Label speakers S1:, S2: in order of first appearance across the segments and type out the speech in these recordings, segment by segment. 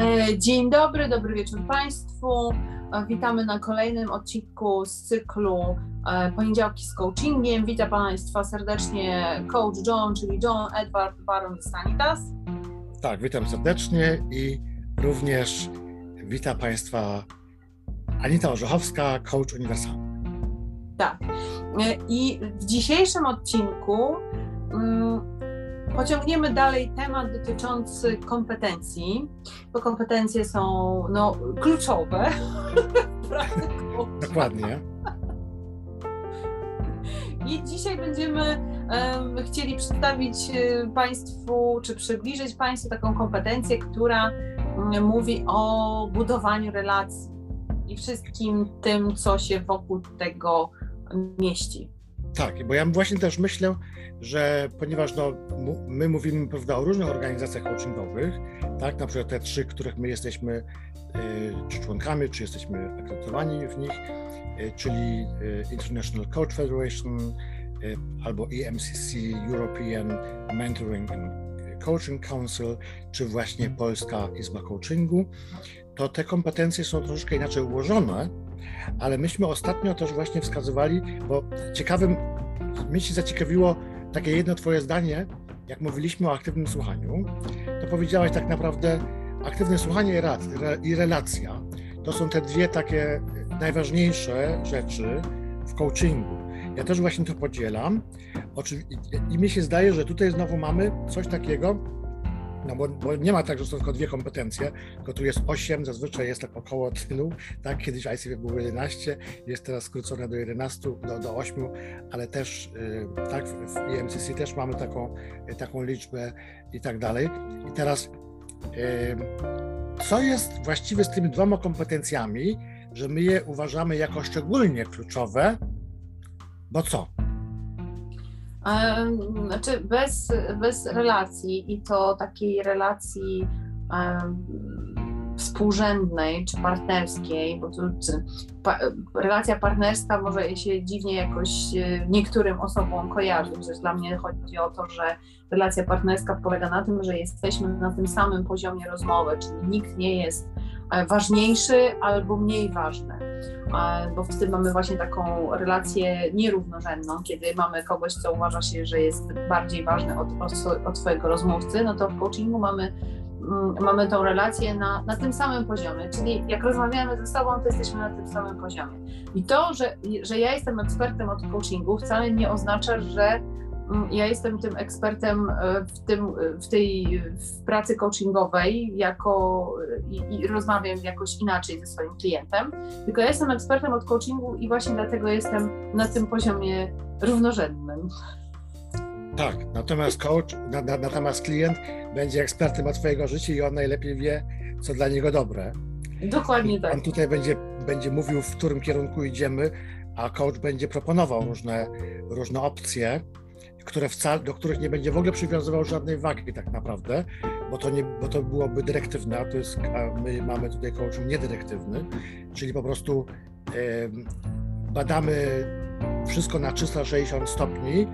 S1: E, dzień dobry, dobry wieczór Państwu. E, witamy na kolejnym odcinku z cyklu e, Poniedziałki z coachingiem. Witam Państwa serdecznie coach John, czyli John Edward Baron Stanitas.
S2: Tak, witam serdecznie i również witam Państwa Anita Orzechowska, coach uniwersalny.
S1: Tak. I w dzisiejszym odcinku mm, pociągniemy dalej temat dotyczący kompetencji, bo kompetencje są no, kluczowe.
S2: Dokładnie.
S1: I dzisiaj będziemy um, chcieli przedstawić e, Państwu, czy przybliżyć Państwu taką kompetencję, która um, mówi o budowaniu relacji i wszystkim tym, co się wokół tego mieści.
S2: Tak, bo ja właśnie też myślę, że ponieważ no, my mówimy prawda, o różnych organizacjach coachingowych, tak, na przykład te trzy, których my jesteśmy y, czy członkami, czy jesteśmy akredytowani w nich, y, czyli y, International Coach Federation albo EMCC, European Mentoring and Coaching Council, czy właśnie Polska Izba Coachingu, to te kompetencje są troszeczkę inaczej ułożone, ale myśmy ostatnio też właśnie wskazywali, bo ciekawym, mnie się zaciekawiło takie jedno Twoje zdanie, jak mówiliśmy o aktywnym słuchaniu, to powiedziałaś tak naprawdę aktywne słuchanie i relacja to są te dwie takie najważniejsze rzeczy w coachingu. Ja też właśnie to podzielam. I mi się zdaje, że tutaj znowu mamy coś takiego, no bo, bo, nie ma tak, że są tylko dwie kompetencje, tylko tu jest osiem, zazwyczaj jest tak około tylu, tak, kiedyś ICF było 11, jest teraz skrócone do 11, do, do 8, ale też y, tak, w EMCC też mamy taką, y, taką liczbę i tak dalej. I teraz y, co jest właściwie z tymi dwoma kompetencjami, że my je uważamy jako szczególnie kluczowe, bo co?
S1: Znaczy bez, bez relacji i to takiej relacji współrzędnej czy partnerskiej, bo to, pa, relacja partnerska może się dziwnie jakoś e, niektórym osobom kojarzyć. Przecież dla mnie chodzi o to, że relacja partnerska polega na tym, że jesteśmy na tym samym poziomie rozmowy, czyli nikt nie jest ważniejszy albo mniej ważny. Bo wtedy mamy właśnie taką relację nierównorzędną, kiedy mamy kogoś, co uważa się, że jest bardziej ważny od, od, swojego rozmówcy, no to w coachingu mamy mm, mamy tą relację na, na tym samym poziomie, czyli jak rozmawiamy ze sobą, to jesteśmy na tym samym poziomie. I to, że, że ja jestem ekspertem od coachingu, wcale nie oznacza, że ja jestem tym ekspertem e, w, tym, e, w tej w pracy coachingowej jako, i, i, rozmawiam jakoś inaczej ze swoim klientem, tylko ja jestem ekspertem od coachingu i właśnie dlatego jestem na tym poziomie równorzędnym.
S2: Tak, natomiast coach, na, na, natomiast klient będzie ekspertem od Twojego życia i on najlepiej wie, co dla niego dobre.
S1: Dokładnie tak.
S2: On tutaj będzie, będzie mówił, w którym kierunku idziemy, a coach będzie proponował różne, różne opcje, które wcale, do których nie będzie w ogóle przywiązywał żadnej wagi tak naprawdę, bo to, nie, bo to byłoby dyrektywne, a, to jest, a my mamy tutaj coaching niedyrektywny, czyli po prostu e, badamy wszystko na 360 stopni,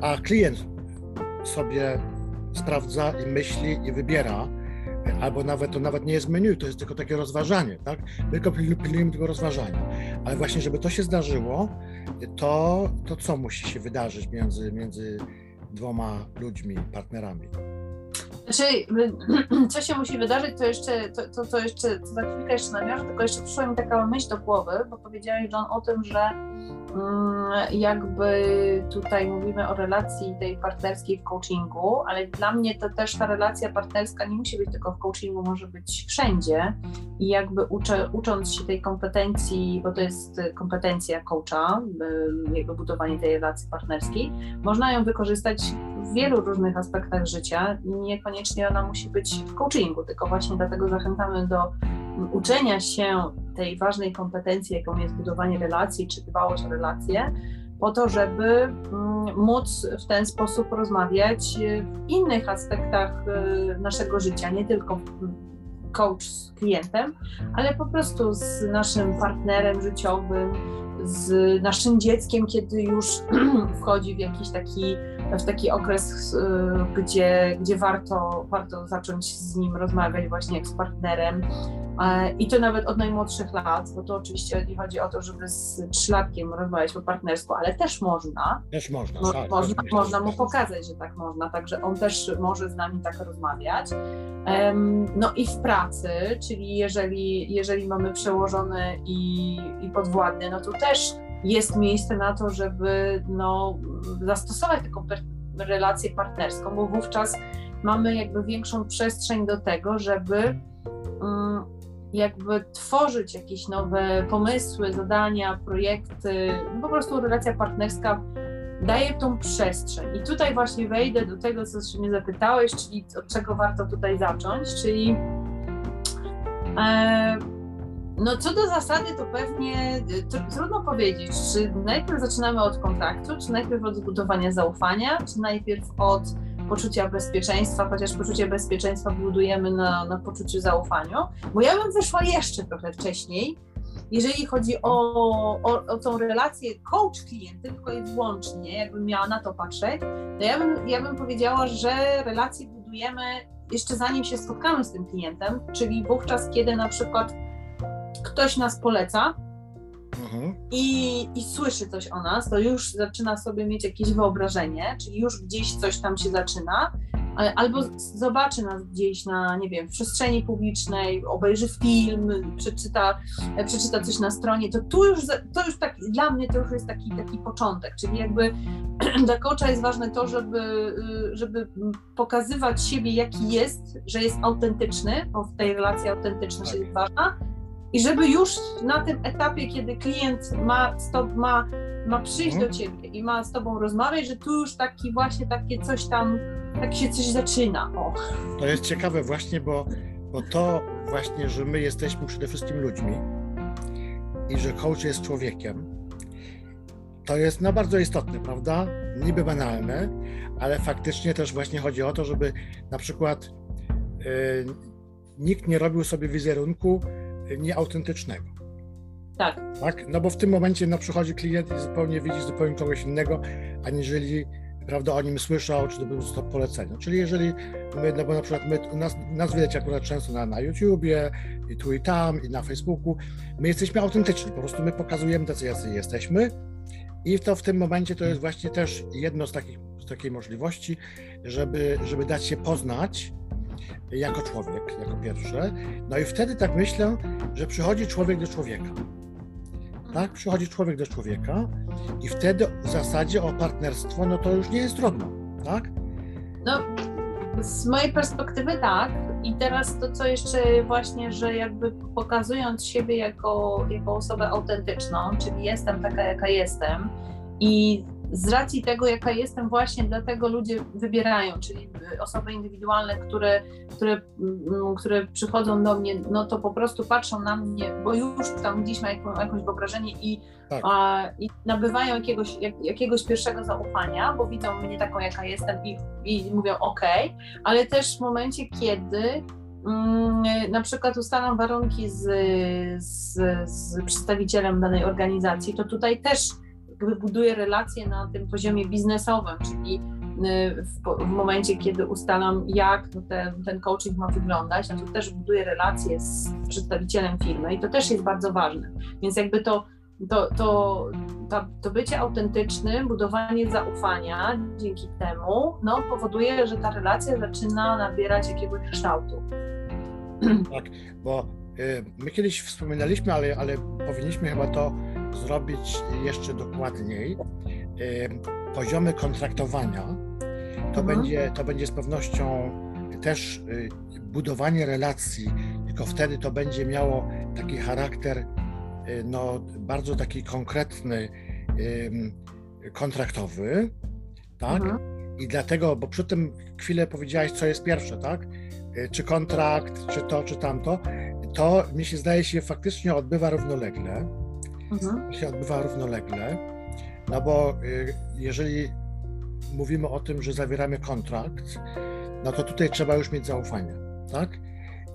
S2: a klient sobie sprawdza i myśli i wybiera, albo nawet to nawet nie jest menu, to jest tylko takie rozważanie, tak? Tylko pilnujemy tego rozważania. Ale właśnie, żeby to się zdarzyło, to, to co musi się wydarzyć między, między dwoma ludźmi, partnerami?
S1: Znaczy, co się musi wydarzyć, to jeszcze, to, to, to jeszcze, to za chwilkę jeszcze nawiążę, tylko jeszcze przyszła mi taka myśl do głowy, bo powiedziałeś John o tym, że jakby tutaj mówimy o relacji tej partnerskiej w coachingu, ale dla mnie to też ta relacja partnerska nie musi być tylko w coachingu, może być wszędzie. I jakby uczę, ucząc się tej kompetencji, bo to jest kompetencja coacha, jakby budowanie tej relacji partnerskiej, można ją wykorzystać w wielu różnych aspektach życia. Niekoniecznie ona musi być w coachingu, tylko właśnie dlatego zachęcamy do uczenia się tej ważnej kompetencji, jaką jest budowanie relacji czy dbałość o relacje, po to, żeby mm, móc w ten sposób rozmawiać w innych aspektach y, naszego życia, nie tylko coach z klientem, ale po prostu z naszym partnerem życiowym, z naszym dzieckiem, kiedy już wchodzi w jakiś taki w taki okres, gdzie, gdzie warto, warto zacząć z nim rozmawiać właśnie jak z partnerem. I to nawet od najmłodszych lat, bo to oczywiście nie chodzi o to, żeby z trzylatkiem rozmawiać po partnersku, ale też można.
S2: Też można,
S1: Mo
S2: tak,
S1: można, można mu pokazać, że tak można, także on też może z nami tak rozmawiać. No i w pracy, czyli jeżeli, jeżeli mamy przełożony i, i podwładny, no to też jest miejsce na to, żeby no, zastosować taką relację partnerską, bo wówczas mamy jakby większą przestrzeń do tego, żeby um, jakby tworzyć jakieś nowe pomysły, zadania, projekty. No po prostu relacja partnerska daje tą przestrzeń. I tutaj właśnie wejdę do tego, co się mnie zapytałeś, czyli od czego warto tutaj zacząć, czyli e, no co do zasady to pewnie to trudno powiedzieć, czy najpierw zaczynamy od kontaktu, czy najpierw od zbudowania zaufania, czy najpierw od poczucia bezpieczeństwa, chociaż poczucie bezpieczeństwa budujemy na, na poczuciu zaufania, bo ja bym wyszła jeszcze trochę wcześniej, jeżeli chodzi o, o, o tą relację coach-klient tylko i wyłącznie, jakbym miała na to patrzeć, to ja bym, ja bym powiedziała, że relacje budujemy jeszcze zanim się spotkamy z tym klientem, czyli wówczas, kiedy na przykład ktoś nas poleca mhm. i, i słyszy coś o nas, to już zaczyna sobie mieć jakieś wyobrażenie, czyli już gdzieś coś tam się zaczyna, albo zobaczy nas gdzieś na, nie wiem, w przestrzeni publicznej, obejrzy film, przeczyta, przeczyta coś na stronie, to tu już, to już tak, dla mnie to już jest taki, taki początek, czyli jakby dla coacha jest ważne to, żeby, żeby pokazywać siebie jaki jest, że jest autentyczny, bo w tej relacji autentyczność tak. jest ważna, i żeby już na tym etapie, kiedy klient ma, stop, ma, ma przyjść do mhm. ciebie i ma z tobą rozmawiać, że tu już taki właśnie takie coś tam, tak się coś zaczyna. O.
S2: To jest ciekawe właśnie, bo, bo to właśnie, że my jesteśmy przede wszystkim ludźmi i że coach jest człowiekiem, to jest no bardzo istotne, prawda? Niby banalne, ale faktycznie też właśnie chodzi o to, żeby na przykład yy, nikt nie robił sobie wizerunku nieautentycznego.
S1: Tak.
S2: tak. No bo w tym momencie no, przychodzi klient i zupełnie widzi zupełnie kogoś innego, aniżeli prawda, o nim słyszał, czy to było to polecenie. Czyli jeżeli my, no bo na przykład my, nas, nas widać akurat często na, na YouTubie, i tu i tam, i na Facebooku, my jesteśmy autentyczni, po prostu my pokazujemy tacy, jacy jesteśmy i to w tym momencie to jest właśnie też jedno z takich z takiej możliwości, żeby, żeby dać się poznać, jako człowiek, jako pierwsze. No i wtedy tak myślę, że przychodzi człowiek do człowieka. Tak, przychodzi człowiek do człowieka i wtedy w zasadzie o partnerstwo, no to już nie jest trudno, tak?
S1: No, z mojej perspektywy tak. I teraz to, co jeszcze właśnie, że jakby pokazując siebie jako, jako osobę autentyczną, czyli jestem taka, jaka jestem i z racji tego, jaka jestem, właśnie dlatego ludzie wybierają, czyli osoby indywidualne, które, które, mm, które przychodzą do mnie, no to po prostu patrzą na mnie, bo już tam gdzieś mają jakieś wyobrażenie i, tak. a, i nabywają jakiegoś, jak, jakiegoś pierwszego zaufania, bo widzą mnie taką, jaka jestem i, i mówią ok, ale też w momencie, kiedy mm, na przykład ustalam warunki z, z, z przedstawicielem danej organizacji, to tutaj też jakby relacje na tym poziomie biznesowym, czyli y, w, w momencie, kiedy ustalam, jak ten, ten coaching ma wyglądać, to też buduję relacje z przedstawicielem firmy i to też jest bardzo ważne. Więc jakby to, to, to, to, to bycie autentycznym, budowanie zaufania dzięki temu no, powoduje, że ta relacja zaczyna nabierać jakiegoś kształtu.
S2: Tak, bo y, my kiedyś wspominaliśmy, ale, ale powinniśmy chyba to zrobić jeszcze dokładniej poziomy kontraktowania, to, mhm. będzie, to będzie z pewnością też y, budowanie relacji, tylko wtedy to będzie miało taki charakter y, no, bardzo taki konkretny, kontraktowy, tak? Mhm. I dlatego, bo przy tym chwilę powiedziałaś, co jest pierwsze, tak? Y, czy kontrakt, czy to, czy tamto, to mi się zdaje się faktycznie odbywa równolegle mhm. się odbywa równolegle, no bo y, jeżeli mówimy o tym, że zawieramy kontrakt, no to tutaj trzeba już mieć zaufanie, tak?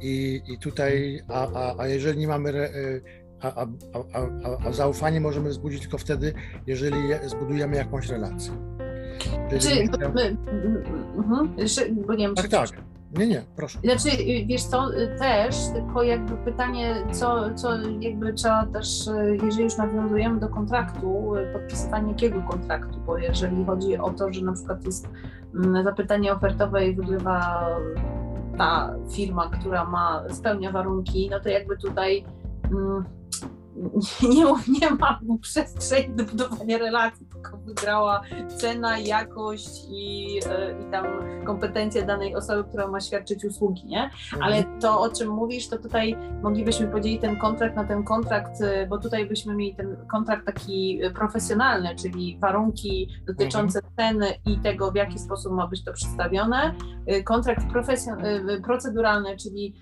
S2: I, i tutaj, a, a, a jeżeli nie mamy, y, a, a, a, a zaufanie możemy wzbudzić tylko wtedy, jeżeli zbudujemy jakąś relację.
S1: Czy, my, mhm, bo nie wiem,
S2: tak, tak. Nie, nie, proszę.
S1: Znaczy, wiesz co, też, tylko jakby pytanie, co, co jakby trzeba też, jeżeli już nawiązujemy do kontraktu, podpisywanie jakiego kontraktu, bo jeżeli chodzi o to, że na przykład jest mm, zapytanie ofertowe i wygrywa ta firma, która ma, spełnia warunki, no to jakby tutaj mm, nie, nie ma przestrzeni do budowania relacji, tylko wygrała cena, jakość i, e, i tam kompetencje danej osoby, która ma świadczyć usługi, nie? Mhm. Ale to, o czym mówisz, to tutaj moglibyśmy podzielić ten kontrakt na ten kontrakt, e, bo tutaj byśmy mieli ten kontrakt taki profesjonalny, czyli warunki dotyczące mhm. ceny i tego, w jaki sposób ma być to przedstawione. E, kontrakt proceduralny, czyli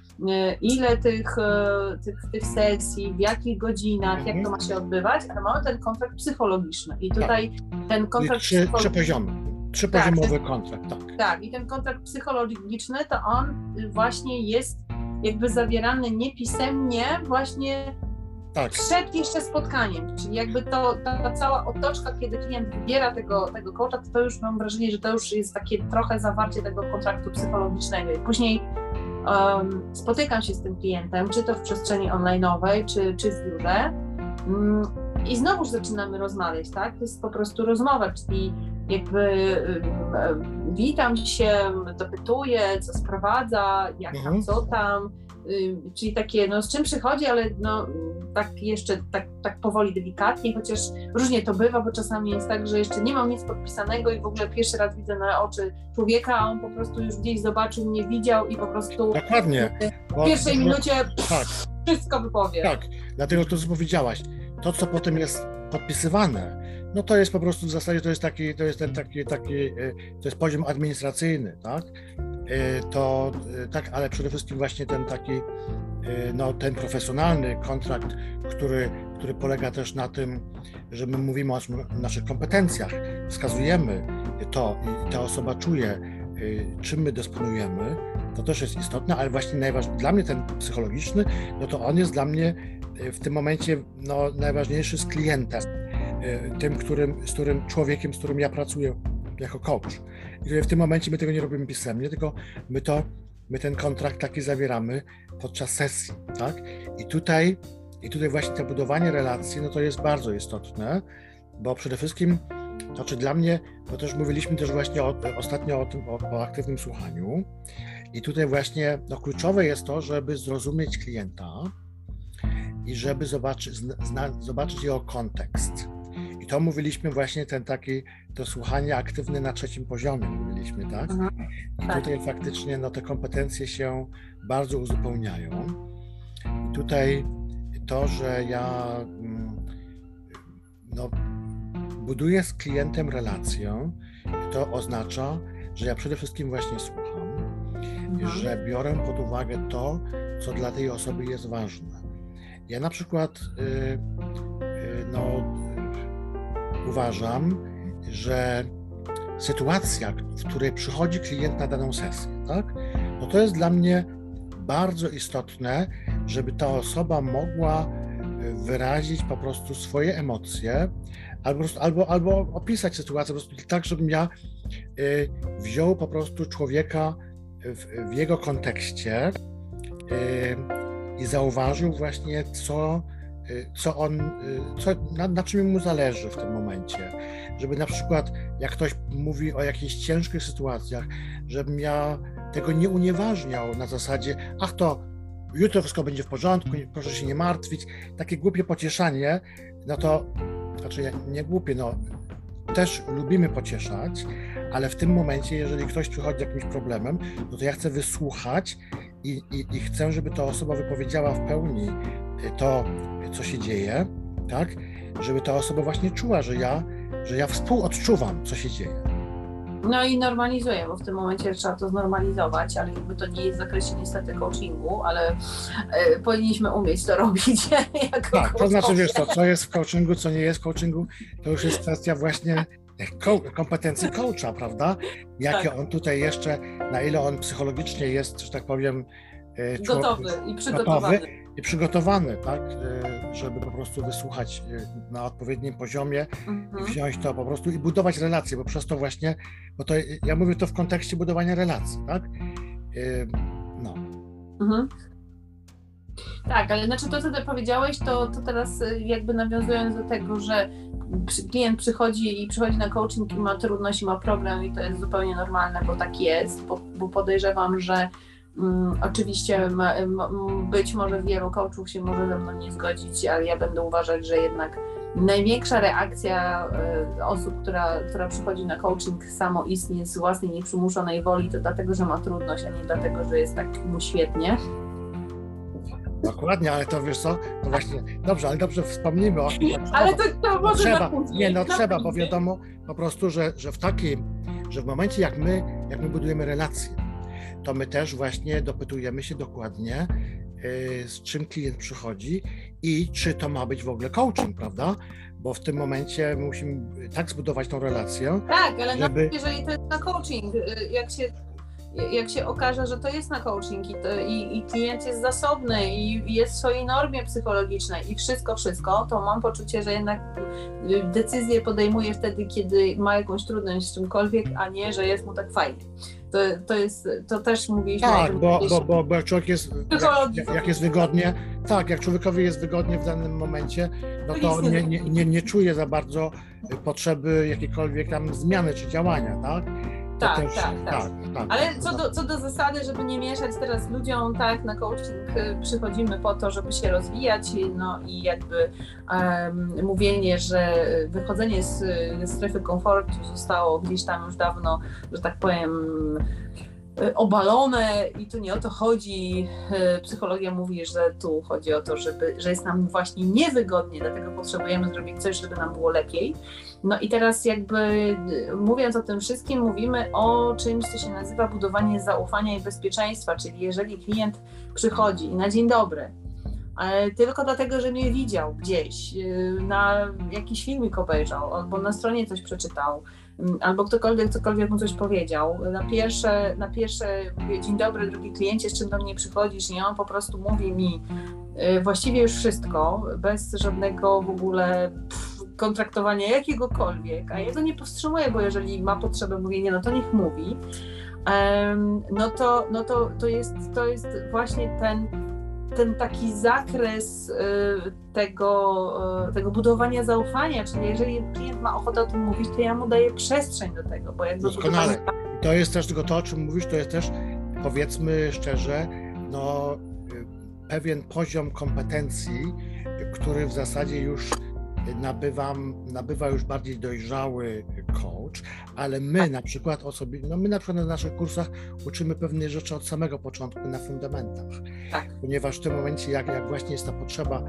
S1: ile tych, tych, tych sesji, w jakich godzinach, jak to ma się odbywać, ale mamy ten kontrakt psychologiczny. I tutaj tak. ten kontrakt
S2: trzy, psychologiczny... Trzypoziomowy, trzypoziomowy tak, kontrakt, tak.
S1: Tak, i ten kontrakt psychologiczny, to on właśnie jest jakby zawierany niepisemnie właśnie tak. przed jeszcze spotkaniem, czyli jakby to, ta, ta, cała otoczka, kiedy klient wybiera tego, tego coacha, to, to już mam wrażenie, że to już jest takie trochę zawarcie tego kontraktu psychologicznego i później um, spotykam się z tym klientem, czy to w przestrzeni online'owej, czy, czy w biurze um, i znowu zaczynamy rozmawiać, tak? To jest po prostu rozmowa, czyli jakby um, witam się, dopytuję, co sprowadza, jak tam, mhm. co tam, czyli takie, no z czym przychodzi, ale no tak jeszcze tak, tak powoli, delikatnie, chociaż różnie to bywa, bo czasami jest tak, że jeszcze nie mam nic podpisanego i w ogóle pierwszy raz widzę na oczy człowieka, a on po prostu już gdzieś zobaczył, mnie widział i po prostu
S2: Dokładnie.
S1: w pierwszej minucie tak. wszystko wypowie.
S2: Tak, dlatego to, co powiedziałaś, to, co potem jest podpisywane, no to jest po prostu w zasadzie to jest taki, to jest ten taki, taki e, to jest poziom administracyjny, tak? E, to e, tak, ale przede wszystkim właśnie ten taki, no ten profesjonalny kontrakt, który, który polega też na tym, że my mówimy o naszych kompetencjach, wskazujemy to i ta osoba czuje, czym my dysponujemy, to też jest istotne, ale właśnie najważniejszy, dla mnie ten psychologiczny, no to on jest dla mnie w tym momencie no, najważniejszy z klientem tym, którym, z którym człowiekiem, z którym ja pracuję jako coach. I w tym momencie my tego nie robimy pisemnie, tylko my to, my ten kontrakt taki zawieramy podczas sesji, tak? I tutaj, i tutaj właśnie to budowanie relacji, no to jest bardzo istotne, bo przede wszystkim, znaczy dla mnie, bo też mówiliśmy też właśnie o, ostatnio o tym, o, o aktywnym słuchaniu i tutaj właśnie, no kluczowe jest to, żeby zrozumieć klienta i żeby zobaczyć, zna, zobaczyć jego kontekst i to mówiliśmy właśnie ten taki, to słuchanie aktywne na trzecim poziomie mówiliśmy, tak? Mhm. I tak. tutaj faktycznie no, te kompetencje się bardzo uzupełniają. I tutaj to, że ja mm, no, buduję z klientem relację, to oznacza, że ja przede wszystkim właśnie słucham, mhm. że biorę pod uwagę to, co dla tej osoby jest ważne. Ja na przykład y, y, no, uważam, że sytuacja, w której przychodzi klient na daną sesję, tak, no to jest dla mnie bardzo istotne, żeby ta osoba mogła wyrazić po prostu swoje emocje, albo, albo, albo opisać sytuację po prostu tak, żebym ja y, wziął po prostu człowieka w, w jego kontekście y, i zauważył właśnie, co co on, y, co, na, na czym mu zależy w tym momencie. Żeby na przykład, jak ktoś mówi o jakichś ciężkich sytuacjach, żebym ja tego nie unieważniał na zasadzie, ach to jutro wszystko będzie w porządku, proszę się nie martwić. Takie głupie pocieszanie, no to, znaczy nie głupie, no też lubimy pocieszać, ale w tym momencie, jeżeli ktoś przychodzi z jakimś problemem, no to ja chcę wysłuchać i, i, i chcę, żeby ta osoba wypowiedziała w pełni to, co się dzieje, tak, żeby ta osoba właśnie czuła, że ja, że ja współodczuwam, co się dzieje.
S1: No i normalizuję, bo w tym momencie trzeba to znormalizować, ale jakby to nie jest w zakresie niestety coachingu, ale y, powinniśmy umieć to robić.
S2: jako tak, to znaczy wiesz to, co jest w coachingu, co nie jest w coachingu, to już jest kwestia właśnie kompetencji coacha, prawda? Jakie tak. on tutaj jeszcze, na ile on psychologicznie jest, że tak powiem,
S1: e, gotowy i przygotowany. Gotowy,
S2: przygotowany, tak, e, żeby po prostu wysłuchać e, na odpowiednim poziomie mhm. i wziąć to po prostu i budować relacje, bo przez to właśnie, bo to ja mówię to w kontekście budowania relacji, tak? E, no. Mhm.
S1: Tak, ale znaczy to, co ty powiedziałeś, to, to teraz jakby nawiązując do tego, że klient przychodzi i przychodzi na coaching i ma trudność i ma problem i to jest zupełnie normalne, bo tak jest, bo, bo podejrzewam, że oczywiście być może wielu coachów się może ze mną nie zgodzić, ale ja będę uważać, że jednak największa reakcja y, osób, która, która przychodzi na coaching samoistnie z własnej nieprzymuszonej woli, to dlatego, że ma trudność, a nie dlatego, że jest tak mu świetnie.
S2: Dokładnie, ale to wiesz co, to właśnie, dobrze, ale dobrze wspomnimy o tym.
S1: Ale to, to może
S2: trzeba, Nie, no trzeba, bo wiadomo po prostu, że, że w takim, że w momencie jak my, jak my budujemy relacje, to my też właśnie dopytujemy się dokładnie, y, z czym klient przychodzi i czy to ma być w ogóle coaching, prawda? Bo w tym momencie musimy tak zbudować tą relację.
S1: Tak, ale żeby... jeżeli to jest na coaching, y, jak się jak się okaże, że to jest na coaching i, to, i, i, klient jest zasobny i jest w swojej normie psychologicznej i wszystko, wszystko, to mam poczucie, że jednak decyzję podejmuje wtedy, kiedy ma jakąś trudność z czymkolwiek, a nie, że jest mu tak fajnie. To, to jest, to też mówiliśmy.
S2: Tak, bo, bo, bo, bo jak człowiek jest, jak, jak, jest wygodnie, tak, jak człowiekowi jest wygodnie w danym momencie, no to nie, nie, nie, nie czuje za bardzo potrzeby jakiejkolwiek tam zmiany czy działania, tak?
S1: Tak, też, tak, tak, tak, Ale co do, co do zasady, żeby nie mieszać teraz ludziom, tak, na coaching y, przychodzimy po to, żeby się rozwijać, no i jakby um, mówienie, że wychodzenie z, z strefy komfortu zostało gdzieś tam już dawno, że tak powiem, obalone i tu nie o to chodzi. Y, psychologia mówi, że tu chodzi o to, żeby, że jest nam właśnie niewygodnie, dlatego potrzebujemy zrobić coś, żeby nam było lepiej. No i teraz jakby y, mówiąc o tym wszystkim, mówimy o czymś, co się nazywa budowanie zaufania i bezpieczeństwa, czyli jeżeli klient przychodzi i na dzień dobry, tylko dlatego, że mnie widział gdzieś, na jakiś filmik obejrzał, albo na stronie coś przeczytał, albo ktokolwiek cokolwiek mu coś powiedział. Na pierwsze, na pierwsze dzień dobry, drugi kliencie, z czym do mnie przychodzisz? I on po prostu mówi mi y, właściwie już wszystko, bez żadnego w ogóle kontraktowania jakiegokolwiek, a ja to nie powstrzymuję, bo jeżeli ma potrzebę mówienia, no to niech mówi. no to, no to, to, jest, to jest właśnie ten ten taki zakres y, tego, y, tego budowania zaufania, czyli jeżeli klient ma ochotę o tym mówić, to ja mu daję przestrzeń do tego, bo jak
S2: Doskonale. Budowanie... To jest też tylko to, o czym mówisz, to jest też, powiedzmy szczerze, no, y, pewien poziom kompetencji, który w zasadzie już nabywam, nabywa już bardziej dojrzały coach, ale my na przykład osobi, no my na przykład na naszych kursach uczymy pewne rzeczy od samego początku na fundamentach, tak. ponieważ w tym momencie jak, jak właśnie jest ta potrzeba,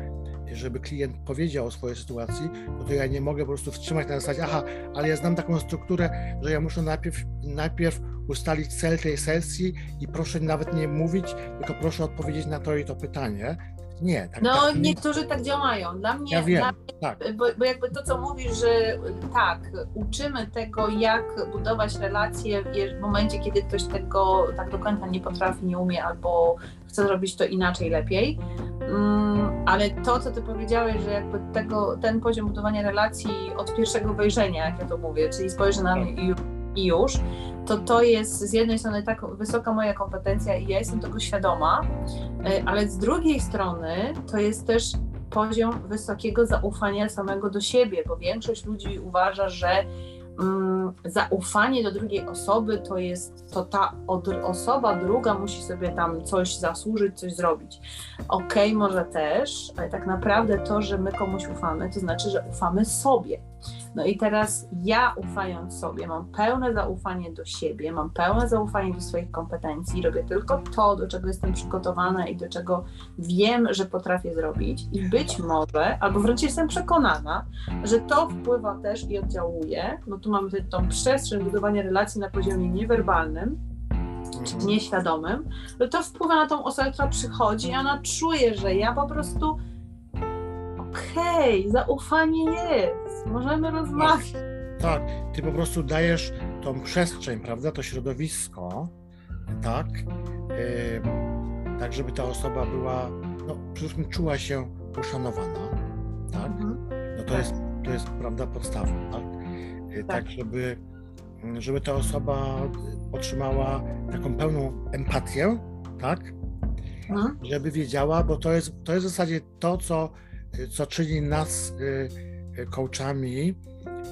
S2: żeby klient powiedział o swojej sytuacji, no to ja nie mogę po prostu wstrzymać na zasadzie, aha, ale ja znam taką strukturę, że ja muszę najpierw, najpierw ustalić cel tej sesji i proszę nawet nie mówić, tylko proszę odpowiedzieć na to i to pytanie, nie.
S1: Tak, no, tak, niektórzy tak działają. Dla mnie,
S2: ja wiem,
S1: dla
S2: mnie tak.
S1: bo, bo, jakby to, co mówisz, że tak, uczymy tego, jak budować relacje w momencie, kiedy ktoś tego tak do końca nie potrafi, nie umie albo chce zrobić to inaczej, lepiej. Um, ale to, co ty powiedziałeś, że jakby tego, ten poziom budowania relacji od pierwszego wejrzenia, jak ja to mówię, czyli spojrzę na mnie i i już, to to jest z jednej strony tak wysoka moja kompetencja i ja jestem tego świadoma, e, ale z drugiej strony to jest też poziom wysokiego zaufania samego do siebie, bo większość ludzi uważa, że mm, zaufanie do drugiej osoby to jest, to ta osoba druga musi sobie tam coś zasłużyć, coś zrobić. Okej, okay, może też, ale tak naprawdę to, że my komuś ufamy, to znaczy, że ufamy sobie. No i teraz ja ufając sobie, mam pełne zaufanie do siebie, mam pełne zaufanie do swoich kompetencji, robię tylko to, do czego jestem przygotowana i do czego wiem, że potrafię zrobić. I być może, albo wręcz jestem przekonana, że to wpływa też i oddziałuje, no tu mamy tą przestrzeń budowania relacji na poziomie niewerbalnym, czy nieświadomym, że to wpływa na tą osobę, która przychodzi i ona czuje, że ja po prostu okej, okay, zaufanie jest, możemy rozmawiać.
S2: Tak, ty po prostu dajesz tą przestrzeń, prawda, to środowisko, tak, yy, tak żeby ta osoba była no, przede wszystkim czuła się uszanowana, tak? Mhm. No to, tak. Jest, to jest prawda podstawa, tak? tak? Tak, żeby, żeby ta osoba otrzymała taką pełną empatię, tak? Mhm. Żeby wiedziała, bo to jest, to jest w zasadzie to, co, co czyni nas y, coachami,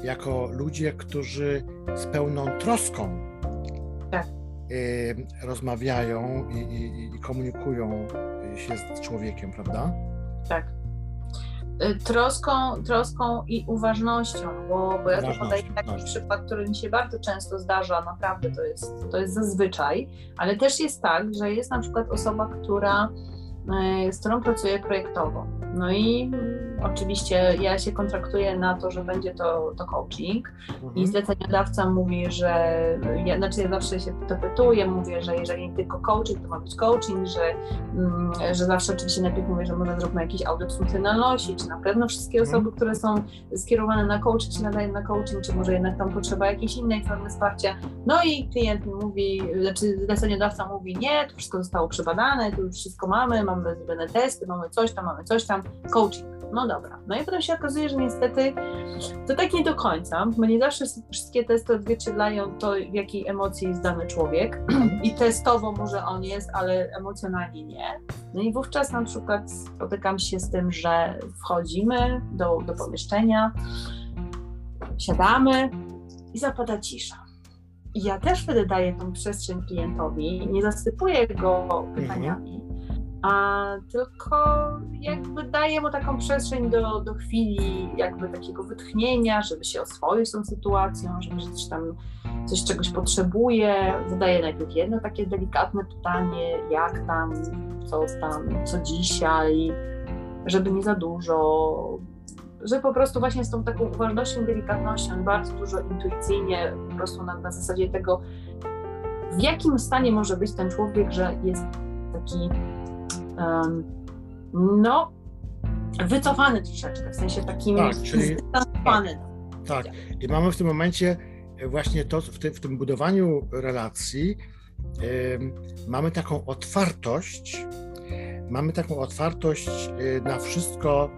S2: jako ludzie, którzy z pełną troską tak. y, rozmawiają i, i, i komunikują się z człowiekiem, prawda?
S1: Tak. Troską, troską i uważnością, bo, bo ja tu podaję taki tak. przykład, który mi się bardzo często zdarza, naprawdę to jest, to jest zazwyczaj, ale też jest tak, że jest na przykład osoba, która, z którą pracuję projektowo. No i Oczywiście ja się kontraktuję na to, że będzie to, to coaching mhm. i zleceniodawca mówi, że ja, znaczy ja zawsze się dopytuję, mówię, że jeżeli tylko coaching, to ma być coaching, że, mm, że zawsze oczywiście najpierw mówię, że może zróbmy jakiś audyt funkcjonalności, czy na pewno wszystkie mhm. osoby, które są skierowane na coaching, czy nadają na coaching, czy może jednak tam potrzeba jakiejś innej formy wsparcia. No i klient mi mówi, znaczy zleceniodawca mówi, nie, to wszystko zostało przebadane, tu już wszystko mamy, mamy zrobione testy, mamy coś tam, mamy coś tam, coaching no dobra. No i potem się okazuje, że niestety to tak nie do końca, bo nie zawsze wszystkie testy odzwierciedlają to, w jakiej emocji jest dany człowiek. I testowo może on jest, ale emocjonalnie nie. No i wówczas na przykład spotykam się z tym, że wchodzimy do, do pomieszczenia, siadamy i zapada cisza. I ja też wtedy daję tą przestrzeń klientowi, nie zasypuję go pytaniami, a tylko jakby daje mu taką przestrzeń do, do chwili jakby takiego wytchnienia, żeby się oswoić z tą sytuacją, żeby coś tam coś czegoś potrzebuje, zadaje najpierw jedno takie delikatne pytanie, jak tam, co tam, co dzisiaj, żeby nie za dużo, że po prostu właśnie z tą taką uważnością, delikatnością, bardzo dużo intuicyjnie, po prostu na, na zasadzie tego, w jakim stanie może być ten człowiek, że jest taki no, wycofany troszeczkę, w sensie takim tak, czyli, Tak,
S2: tak. I mamy w tym momencie właśnie to, w, w tym budowaniu relacji mamy taką otwartość, mamy taką otwartość y, na wszystko,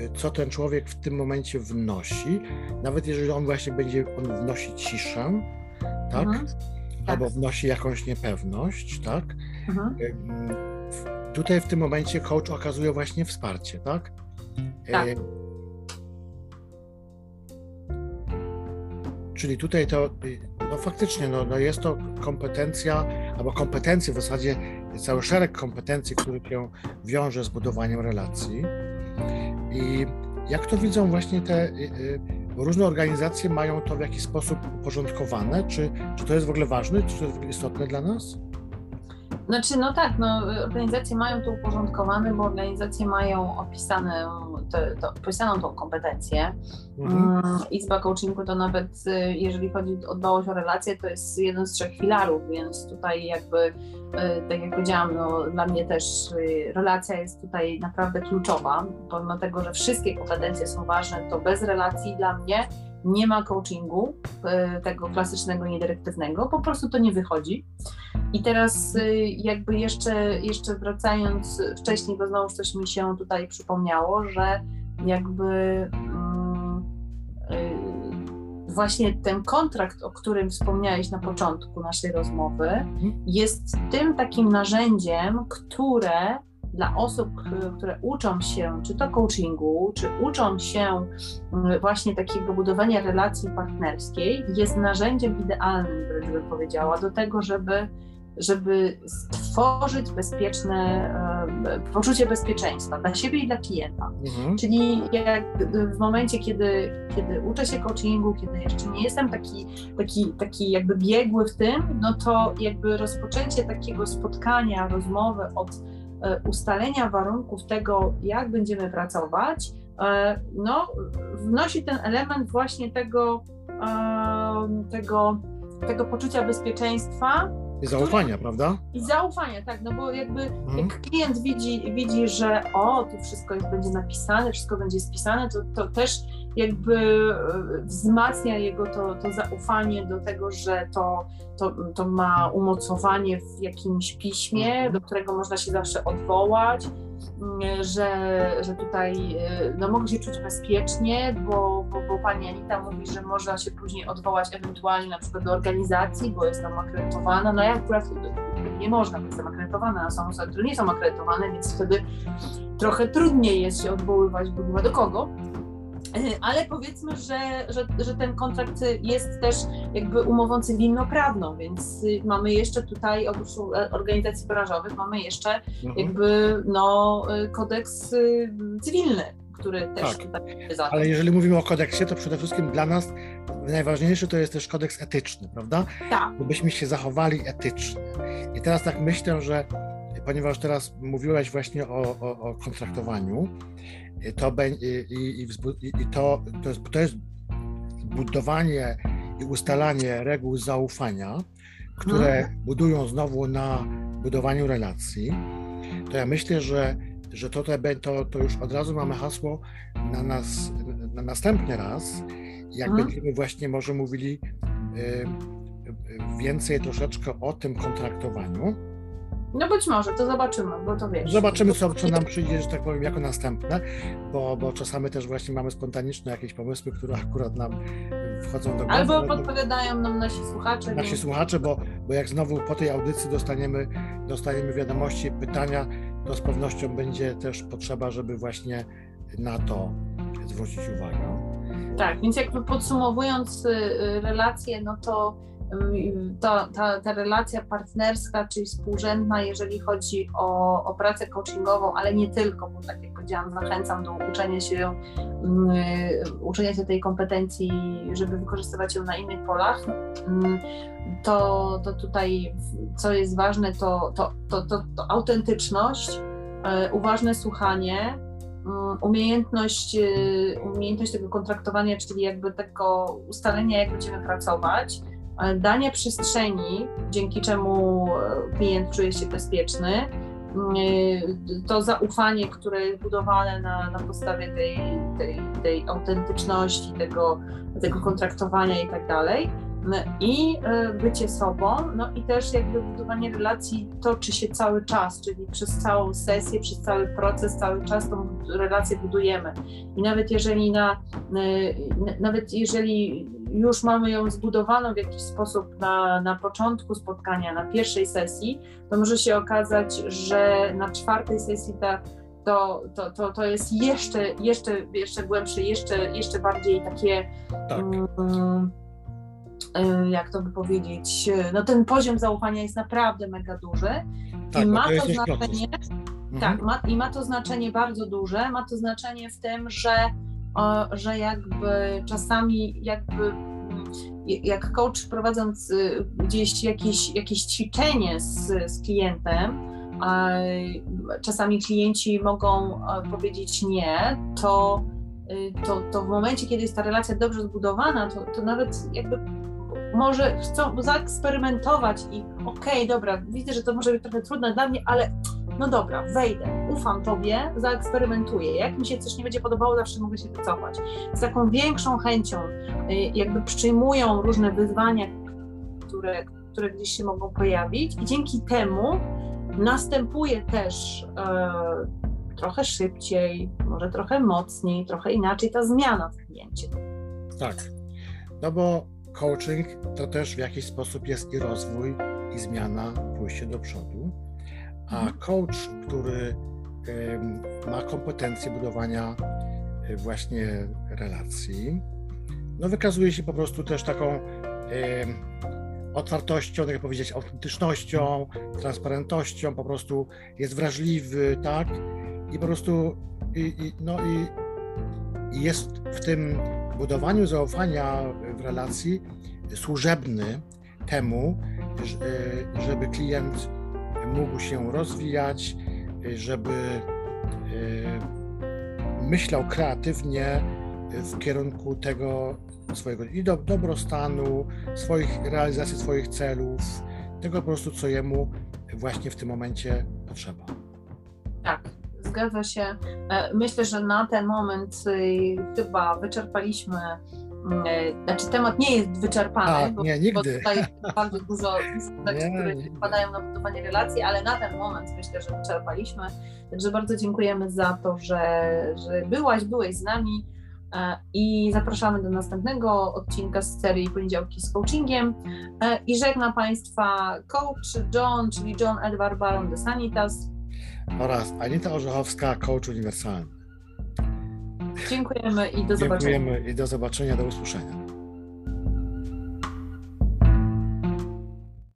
S2: y, co ten człowiek w tym momencie wnosi, nawet jeżeli on właśnie będzie, on wnosi ciszę, tak? Mhm. Albo tak. wnosi jakąś niepewność, tak? Mhm tutaj w tym momencie coach okazuje właśnie wsparcie, tak?
S1: Tak. E,
S2: czyli tutaj to, no faktycznie, no, no jest to kompetencja, albo kompetencje w zasadzie, cały szereg kompetencji, które się wiąże z budowaniem relacji. I jak to widzą właśnie te y, y, różne organizacje mają to w jakiś sposób uporządkowane? Czy, czy to jest w ogóle ważne? Czy to jest istotne dla nas?
S1: Znaczy, no tak, no, organizacje mają to uporządkowane, bo organizacje mają opisane, te, to, opisaną tą kompetencję. Mhm. Mm, Izba coachingu to nawet, y, jeżeli chodzi o dbałość o relacje, to jest jeden z trzech filarów, więc tutaj jakby, y, tak jak powiedziałam, no, dla mnie też y, relacja jest tutaj naprawdę kluczowa, pomimo tego, że wszystkie kompetencje są ważne, to bez relacji dla mnie nie ma coachingu tego klasycznego, niedyrektywnego, po prostu to nie wychodzi. I teraz y, jakby jeszcze, jeszcze wracając wcześniej, bo znowu coś mi się tutaj przypomniało, że jakby mm, y, właśnie ten kontrakt, o którym wspomniałeś na początku naszej rozmowy, mhm. jest tym takim narzędziem, które dla osób, które uczą się czy to coachingu, czy uczą się y, właśnie takiego budowania relacji partnerskiej, jest narzędziem idealnym, bym powiedziała, do tego, żeby żeby stworzyć bezpieczne e, poczucie bezpieczeństwa dla siebie i dla klienta. Mhm. Czyli jak w momencie, kiedy, kiedy uczę się coachingu, kiedy jeszcze nie jestem taki, taki, taki jakby biegły w tym, no to jakby rozpoczęcie takiego spotkania, rozmowy od ustalenia warunków tego, jak będziemy pracować, e, no, wnosi ten element właśnie tego, tego, tego poczucia bezpieczeństwa,
S2: i zaufania, prawda?
S1: I zaufania, tak, no bo jakby mhm. jak klient widzi, widzi, że o, tu wszystko jest, będzie napisane, wszystko będzie spisane, to, to też jakby e, wzmacnia jego to, to zaufanie do tego, że to, to, to ma umocowanie w jakimś piśmie, do którego można się zawsze odwołać. że, że tutaj no, mogę się czuć bezpiecznie, bo, bo, bo pani Anita mówi, że można się później odwołać ewentualnie na przykład do organizacji, bo jest tam akredytowana. No ja akurat nie można, bo jestem akredytowana, a są osoby, które nie są akredytowane, więc wtedy trochę trudniej jest się odwoływać, bo do kogo. Ale powiedzmy, że, że, że ten kontrakt jest też jakby umową cywilnoprawną, więc mamy jeszcze tutaj oprócz organizacji branżowych mamy jeszcze mhm. jakby no, kodeks cywilny, który też tak. tutaj
S2: Ale jeżeli mówimy o kodeksie, to przede wszystkim dla nas najważniejszy to jest też kodeks etyczny, prawda?
S1: Tak.
S2: Byśmy się zachowali etycznie. I teraz tak myślę, że ponieważ teraz mówiłaś właśnie o, o, o kontraktowaniu, to, i, i, i to, to, jest, to jest budowanie i ustalanie reguł zaufania, które mhm. budują znowu na budowaniu relacji, to ja myślę, że, że to, to, to już od razu mamy hasło na nas na następny raz, jak mhm. będziemy właśnie może mówili y, więcej troszeczkę o tym kontraktowaniu
S1: no być może, to zobaczymy, bo to wiesz.
S2: Zobaczymy, co, co nam przyjdzie, że tak powiem, jako następne, bo, bo czasami też właśnie mamy spontaniczne jakieś pomysły, które akurat nam wchodzą do głowy.
S1: Albo podpowiadają nam nasi słuchacze.
S2: Nasi więc... słuchacze, bo, bo jak znowu po tej audycji dostaniemy, dostaniemy wiadomości, pytania, to z pewnością będzie też potrzeba, żeby właśnie na to zwrócić uwagę.
S1: Tak, więc jakby podsumowując y, y, relacje, no to ta, ta, relacja partnerska, czyli współrzędna, jeżeli chodzi o, o pracę coachingową, ale nie tylko, bo tak jak powiedziałam, zachęcam do uczenia się, um, uczenia się tej kompetencji, żeby wykorzystywać ją na innych polach, um, to, to tutaj co jest ważne, to, to, to, to, to autentyczność, um, uważne słuchanie, umiejętność, e, umiejętność tego kontraktowania, czyli jakby tego ustalenia, jak będziemy pracować, danie przestrzeni, dzięki czemu e, klient czuje się bezpieczny, e, to zaufanie, które jest budowane na, na podstawie tej, tej, tej autentyczności, tego, tego kontraktowania i tak dalej. I e, bycie sobą, no i też jakby budowanie relacji toczy się cały czas, czyli przez całą sesję, przez cały proces, cały czas tą relację budujemy. I nawet jeżeli na, nawet jeżeli już mamy ją zbudowaną w jakiś sposób na, na początku spotkania, na pierwszej sesji, to może się okazać, że na czwartej sesji ta, to, to, to, to jest jeszcze, jeszcze, jeszcze głębsze, jeszcze, jeszcze bardziej takie. Tak. Um, jak to by powiedzieć, no ten poziom zaufania jest naprawdę mega duży tak, i ma to, to znaczenie, mhm. tak, ma, i ma to znaczenie bardzo duże, ma to znaczenie w tym, że że jakby czasami jakby mm, jak coach prowadząc y, gdzieś jakieś, jakieś ćwiczenie z, z klientem, czasami klienci mogą powiedzieć nie, to, y, to, to w momencie, kiedy jest ta relacja dobrze zbudowana, to, to nawet jakby może chcą zaeksperymentować i okej, okay, dobra, widzę, że to może być trochę trudne dla mnie, ale no dobra, wejdę, ufam Tobie, zaeksperymentuję. Jak mi się coś nie będzie podobało, zawsze mogę się wycofać. Z taką większą chęcią y, jakby przyjmują różne wyzwania, które, które gdzieś się mogą pojawić i dzięki temu następuje też e, trochę szybciej, może trochę mocniej, trochę inaczej ta zmiana w kliencie.
S2: Tak, no bo coaching to też w jakiś sposób jest i rozwój, i zmiana, pójście do przodu a mhm. coach, który ma kompetencje budowania e, właśnie relacji, no wykazuje się po prostu też taką otwartością, tak jak powiedzieć, autentycznością, transparentnością, po prostu jest wrażliwy, tak? I po prostu i, i, no i, i jest w tym budowaniu zaufania w relacji służebny temu, e, żeby klient mógł się rozwijać, żeby e, myślał kreatywnie w kierunku tego swojego i do, dobrostanu, swoich realizacji swoich celów, tego po prostu, co jemu właśnie w tym momencie potrzeba.
S1: Tak, zgadza się. E, myślę, że na ten moment y, chyba wyczerpaliśmy znaczy temat nie jest wyczerpany,
S2: Tak,
S1: bo,
S2: nie,
S1: bo
S2: nigdy.
S1: tutaj bardzo dużo rzeczy, które
S2: nigdy.
S1: wpadają na budowanie relacji, ale na ten moment myślę, że wyczerpaliśmy. Także bardzo dziękujemy za to, że, że byłaś, byłeś z nami e, i zapraszamy do następnego odcinka z serii Poniedziałki z coachingiem E, i żegna Państwa coach John, czyli John Edward Baron de Sanitas.
S2: Oraz Anita Orzechowska, coach uniwersalny.
S1: Dziękujemy i do zobaczenia.
S2: Dziękujemy i do zobaczenia, do usłyszenia.